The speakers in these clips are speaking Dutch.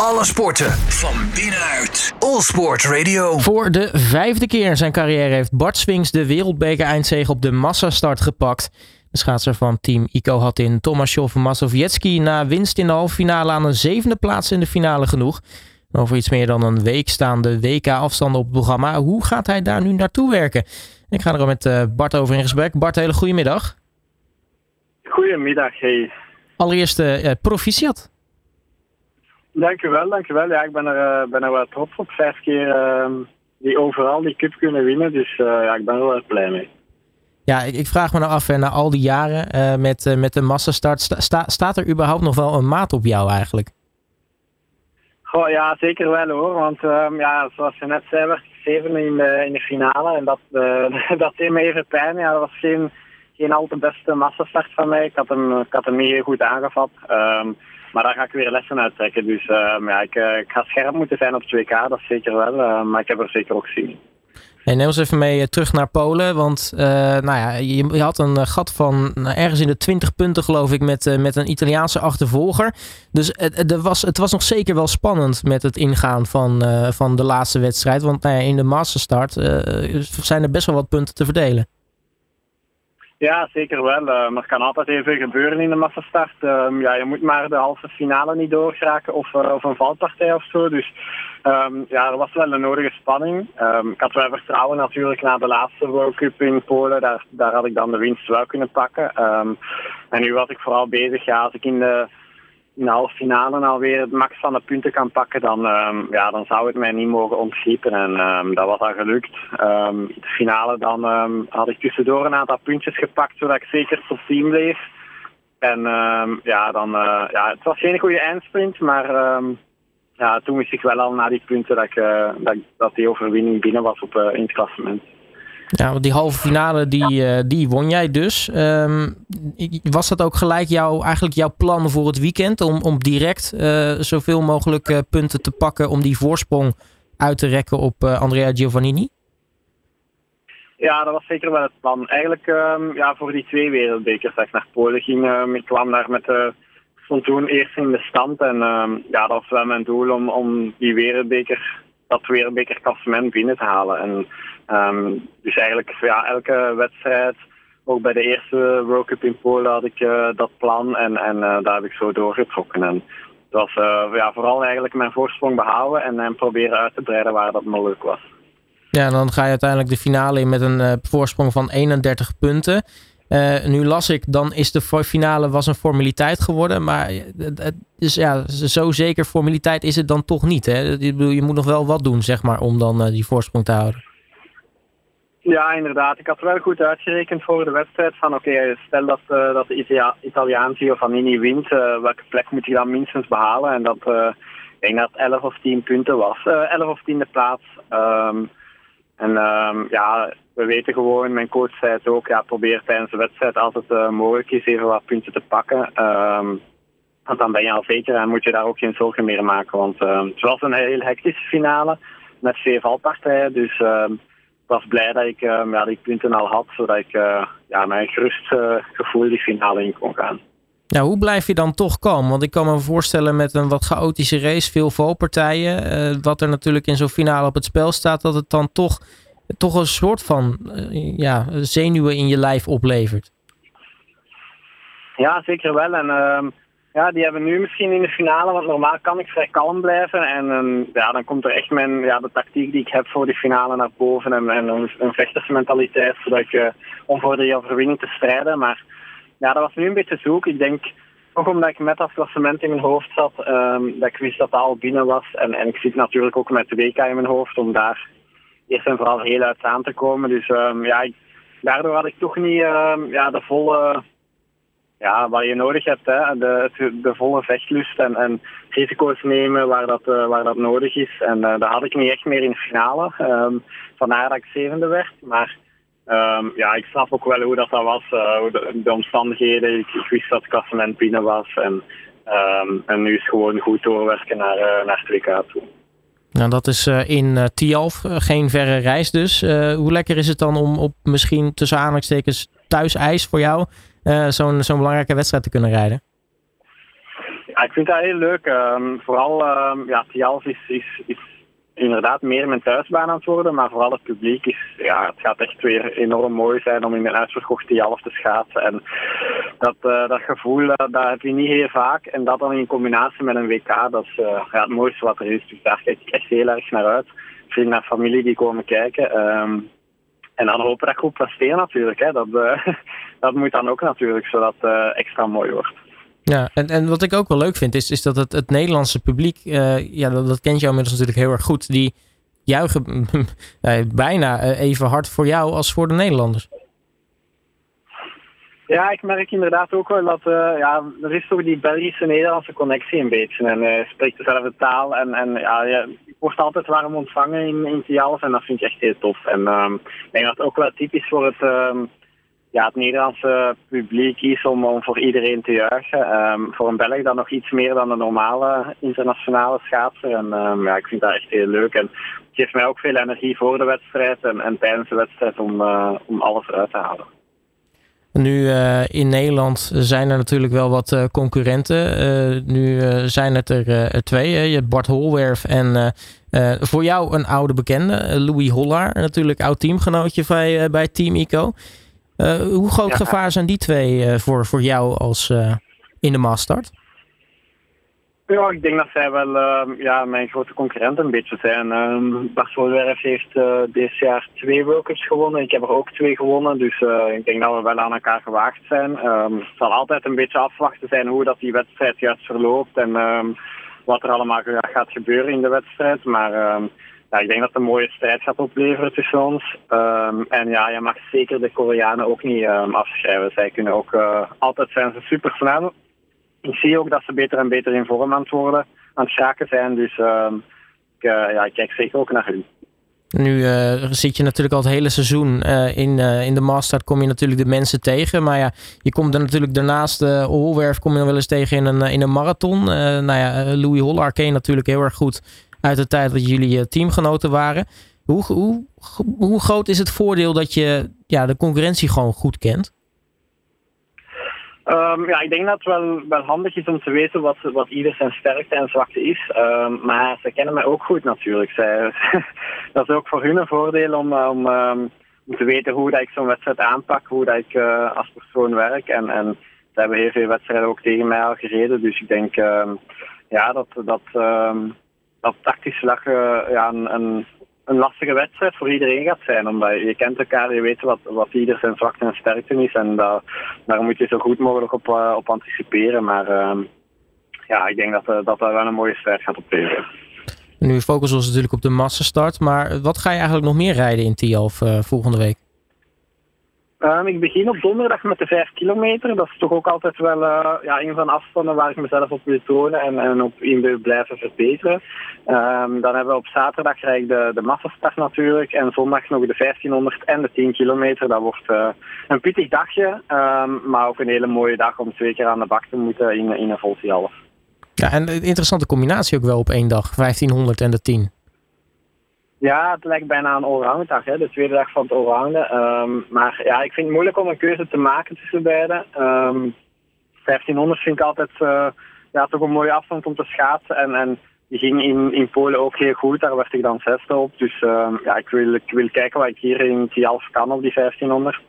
Alle sporten van binnenuit. All Sport Radio. Voor de vijfde keer in zijn carrière heeft Bart Swings de wereldbeker eindzege op de massastart gepakt. De schaatser van team Ico had in Tomaszov Mazowiecki na winst in de halve finale aan een zevende plaats in de finale genoeg. Over iets meer dan een week staan de WK-afstanden op het programma. Hoe gaat hij daar nu naartoe werken? Ik ga er met eh, Bart over in gesprek. Bart, hele goede middag. Goedemiddag, hey. Allereerst uh, proficiat. Dankjewel, dankjewel. Ja, ik ben er, uh, ben er wel trots op. Vijf keer uh, die overal die cup kunnen winnen. Dus uh, ja, ik ben er wel erg blij mee. Ja, ik, ik vraag me nou af, na al die jaren met, met de massastart, sta, staat er überhaupt nog wel een maat op jou eigenlijk? Goh, ja, zeker wel hoor. Want um, ja, zoals je net zei, werd ik zeven in de, in de finale. En dat, dat deed me even pijn. Ja, dat was geen, geen al te beste massastart van mij. Ik had hem, ik had hem niet heel goed aangevat. Um, maar daar ga ik weer lessen uit trekken. Dus uh, ja, ik, uh, ik, ga scherp moeten zijn op 2K, dat zeker wel. Uh, maar ik heb er zeker ook zin in. Hey, neem ons even mee terug naar Polen. Want nou ja, je, had een gat van ergens in de 20 punten, geloof ik, met, met een Italiaanse achtervolger. Dus het, het, was, het was nog zeker wel spannend met het ingaan van, van de laatste wedstrijd. Want nou ja, in de masterstart zijn er best wel wat punten te verdelen. Ja, zeker wel. Maar er kan altijd even gebeuren in de massastart. Uh, ja, je moet maar de halve finale niet doorgeraken of, uh, of een valpartij of zo. Dus um, ja, er was wel een nodige spanning. Um, ik had wel vertrouwen natuurlijk na de laatste World Cup in Polen. Daar, daar had ik dan de winst wel kunnen pakken. Um, en nu was ik vooral bezig, ja, als ik in de in de halve finale alweer het max van de punten kan pakken, dan, um, ja, dan zou het mij niet mogen ontgliepen. En um, dat was dan gelukt. Um, de finale dan had ik tussendoor een aantal puntjes gepakt, zodat ik zeker tot team bleef. En ja, dan, uh, ja, het was geen goede eindsprint, maar ja, toen wist ik wel al na die punten dat, ik, uh, dat, die overwinning binnen was op, uh, in het klassement. Ja, want die halve finale die, uh, die won jij dus. Um, was dat ook gelijk jouw, eigenlijk jouw plan voor het weekend? Om, om direct uh, zoveel mogelijk uh, punten te pakken om die voorsprong uit te rekken op Andrea Giovannini? Ja, dat was zeker wel het plan. Eigenlijk um, ja, voor die twee wereldbekers dat ik naar Polen ging. Um, ik kwam daar met de stond toen eerst in de stand. En ja, dat was wel mijn doel om, om die wereldbeker dat wereldbekerklassement binnen te halen. En Um, dus eigenlijk ja, elke wedstrijd, ook bij de eerste World Cup in Polen had ik uh, dat plan en, en uh, daar heb ik zo doorgetrokken. En het was uh, ja, vooral eigenlijk mijn voorsprong behouden en, en proberen uit te breiden waar dat mogelijk was. Ja, en dan ga je uiteindelijk de finale in met een voorsprong van 31 punten. Nu las ik, dan is de finale was een formaliteit geworden. Maar het is, ja, zo zeker formaliteit is het dan toch niet. Hè? Je moet nog wel wat doen, zeg maar, om dan die voorsprong te houden. Ja, inderdaad. Ik had wel goed uitgerekend voor de wedstrijd van oké, stel dat, dat de Italia Italiaan Giovannini wint, welke plek moet hij dan minstens behalen? En dat, ik denk dat 11 of 10 punten was. 11 of 10e plaats. Um, en um, ja, we weten gewoon, mijn coach zei het ook, ja, probeer tijdens de wedstrijd als het mogelijk is even wat punten te pakken. Um, want dan ben je al zeker en moet je daar ook geen zorgen meer maken. Want het was een heel hectische finale met twee valpartijen, dus was blij dat ik uh, ja, die punten al had, zodat ik uh, ja, mijn gerust uh, gevoel die finale in kon gaan. Ja, hoe blijf je dan toch komen? Want ik kan me voorstellen met een wat chaotische race, veel valpartijen, wat er natuurlijk in zo'n finale op het spel staat, dat het dan toch, toch een soort van ja, zenuwen in je lijf oplevert. Ja, zeker wel. En ehm, ja, die hebben nu misschien in de finale, want normaal kan ik vrij kalm blijven. En um, ja, dan komt er echt mijn, ja, de tactiek die ik heb voor die finale naar boven. En, en een, een vechtersmentaliteit, zodat ik, uh, om voor die overwinning te strijden. Maar ja, dat was nu een beetje zoek. Ik denk, ook omdat ik met dat klassement in mijn hoofd zat, um, dat ik wist dat dat al binnen was. En, en ik zit natuurlijk ook met de WK in mijn hoofd, om daar eerst en vooral heel uit aan te komen. Dus um, ja, daardoor had ik toch niet ja, de volle ja, wat je nodig hebt. Hè. De, de volle vechtlust en, en risico's nemen waar dat, uh, waar dat nodig is. En uh, dat had ik niet echt meer in de finale. Um, vandaar dat ik zevende werd. Maar ja, ik snap ook wel hoe dat, was. Uh, de, de, omstandigheden. Ik, wist dat het klassement binnen was. En, en nu is gewoon goed doorwerken naar, naar het toe. Nou, dat is in uh, Tialf, geen verre reis dus. hoe lekker is het dan om op misschien tussen aanhalingstekens thuis ijs voor jou zo'n zo'n belangrijke wedstrijd te kunnen rijden? ik vind dat heel leuk. Um, vooral, um, ja, Tialf is, is, inderdaad meer mijn thuisbaan aan het worden, maar vooral het publiek is, ja, het gaat echt weer enorm mooi zijn om in een uitverkochte Tialf te schaatsen. En dat, uh, dat gevoel, uh, dat heb je niet heel vaak. En dat dan in combinatie met een WK, dat is uh, ja, het mooiste wat er is. Dus daar kijk ik echt heel erg naar uit. Vrienden en familie die komen kijken. Um, en dan hopen dat ik goed presteer natuurlijk. Hè. Dat, dat moet dan ook natuurlijk, zodat het extra mooi wordt. Ja, en, en wat ik ook wel leuk vind, is, is dat het, het Nederlandse publiek, ja, dat, dat kent jou inmiddels natuurlijk heel erg goed, die juichen bijna even hard voor jou als voor de Nederlanders. Ja, ik merk inderdaad ook wel dat uh, ja, er is toch die Belgische-Nederlandse connectie een beetje. En uh, spreekt dezelfde taal en, en ja, je wordt altijd warm ontvangen in, in en dat vind ik echt heel tof. En um, ik denk dat het ook wel typisch voor het, um, ja, het Nederlandse publiek is om, om voor iedereen te juichen. Um, voor een Belg dan nog iets meer dan de normale internationale schaatser. En ja, ik vind dat echt heel leuk. En het geeft mij ook veel energie voor de wedstrijd en, en tijdens de wedstrijd om, uh, om alles eruit te halen. Nu uh, in Nederland zijn er natuurlijk wel wat uh, concurrenten. Uh, nu zijn het er twee. Hè? Je hebt Bart Holwerf en voor jou een oude bekende, Louis Hollaar. Natuurlijk oud teamgenootje bij, bij Team ICO. hoe groot ja. gevaar zijn die twee voor, voor jou als in de maastart? Ja, ik denk dat zij wel uh, ja, mijn grote concurrent een beetje zijn. Um, Bart Wolwerf heeft uh, dit jaar twee World gewonnen. Ik heb er ook twee gewonnen. Dus uh, ik denk dat we wel aan elkaar gewaagd zijn. Um, het zal altijd een beetje afwachten zijn hoe dat die wedstrijd juist verloopt. En wat er allemaal gaat gebeuren in de wedstrijd. Maar ja, ik denk dat het een mooie strijd gaat opleveren tussen ons. en ja, je mag zeker de Koreanen ook niet afschrijven. Zij kunnen ook altijd zijn ze super snel ik zie ook dat ze beter en beter in vorm aan het worden, aan het schaken zijn. Dus uh, ik, uh, ja, ik kijk zeker ook naar hen. Nu uh, zit je natuurlijk al het hele seizoen uh, in, in de Master, kom je natuurlijk de mensen tegen. Maar ja, je komt er natuurlijk daarnaast, uh, Holwerf kom je wel eens tegen in een, in een marathon. nou ja, Louis Hollaar ken natuurlijk heel erg goed uit de tijd dat jullie teamgenoten waren. Hoe, hoe, hoe groot is het voordeel dat je ja, de concurrentie gewoon goed kent? Um, ja, ik denk dat het wel, wel handig is om te weten wat, wat ieder zijn sterkte en zwakte is. Um, maar ze kennen mij ook goed natuurlijk. Zij, dat is ook voor hun een voordeel om, om, um, om te weten hoe dat ik zo'n wedstrijd aanpak, hoe dat ik uh, als persoon werk. En, en ze hebben heel veel wedstrijden ook tegen mij al gereden. Dus ik denk ja, dat, dat, dat tactisch uh, ja, een, een een lastige wedstrijd voor iedereen gaat zijn. Omdat je kent elkaar, je weet wat, wat ieder zijn zwakte en sterkte is. En dat, daar moet je zo goed mogelijk op, uh, op anticiperen. Maar uh, ja, ik denk dat, uh, dat dat wel een mooie strijd gaat opleveren. Nu focussen we ons natuurlijk op de massastart. Maar wat ga je eigenlijk nog meer rijden in Tialf volgende week? Um, ik begin op donderdag met de 5 kilometer. Dat is toch ook altijd wel uh, ja, een van de afstanden waar ik mezelf op wil tonen en, en op in wil blijven verbeteren. Um, dan hebben we op zaterdag krijg ik de, de massastart natuurlijk. En zondag nog de 1500 en de 10 kilometer. Dat wordt uh, een pittig dagje, um, maar ook een hele mooie dag om twee keer aan de bak te moeten in, in een half. Ja, en een interessante combinatie ook wel op één dag, 1500 en de 10. Ja, het lijkt bijna een dag, hè, de tweede dag van het allrounden. Um, maar ja, ik vind het moeilijk om een keuze te maken tussen beide. Um, 1500 vind ik altijd uh, ja, toch een mooie afstand om te schaatsen. En, en die ging in, in Polen ook heel goed, daar werd ik dan zesde op. Dus um, ja, ik wil, ik wil kijken wat ik hier in Tialf kan op die 1500.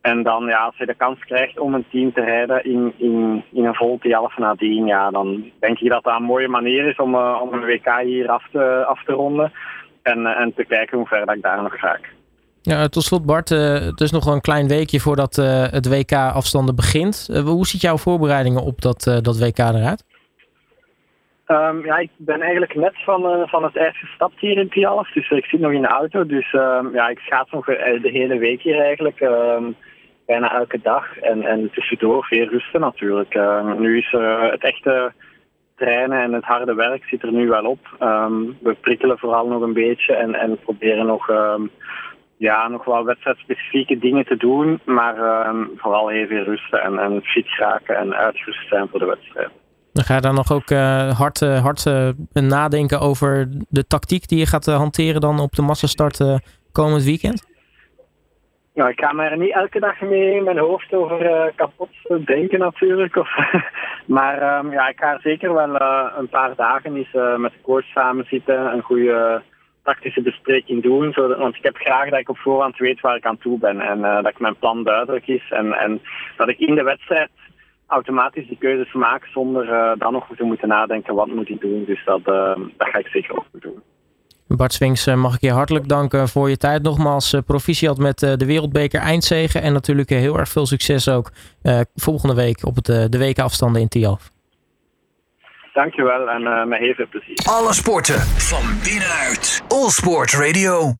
En dan, ja, als je de kans krijgt om een team te rijden in, in, in een vol Tialf nadien, ja, dan denk ik dat dat een mooie manier is om, uh, om een WK hier af te, af te ronden. En, eh, en te kijken hoe ver ik daar nog raak. Ja, tot slot Bart, uh, het is nog wel een klein weekje voordat uh, het WK afstanden begint. Uh, hoe ziet jouw voorbereidingen op dat, dat WK eruit? Um, ja, ik ben eigenlijk net van, van het ijs gestapt hier in Tialf, dus ik zit nog in de auto. Dus um, ja, ik schaats nog de hele week hier eigenlijk, um, bijna elke dag. En, en tussendoor veel rusten natuurlijk. nu is het echte trainen en het harde werk zit er nu wel op. Um, we prikkelen vooral nog een beetje en, en proberen nog, um, ja, nog wel wedstrijdspecifieke dingen te doen. Maar um, vooral veel rusten en, en fit raken en uitgerust zijn voor de wedstrijd. Dan ga je dan nog ook hard, uh, hard uh, nadenken over de tactiek die je gaat hanteren dan op de massastart komend weekend? Ja, ik ga me er niet elke dag mee in mijn hoofd over uh, kapot denken natuurlijk. Of, maar um, ja, ik ga zeker wel uh, een paar dagen eens uh, met de coach samen zitten. Een goede tactische bespreking doen. Want ik heb graag dat ik op voorhand weet waar ik aan toe ben. En dat ik mijn plan duidelijk is. En, en dat ik in de wedstrijd automatisch die keuzes maak zonder dan nog te moeten nadenken wat moet ik doen. Dus dat, dat ga ik zeker ook doen. Bart Swings, eh, mag ik je hartelijk danken voor je tijd. Nogmaals, eh, proficiat met eh, de Wereldbeker eindzegen. En natuurlijk heel erg veel succes ook volgende week op het, de wekenafstanden in Tialf. Dankjewel en met heel veel plezier. Alle sporten van binnenuit. All Sport Radio.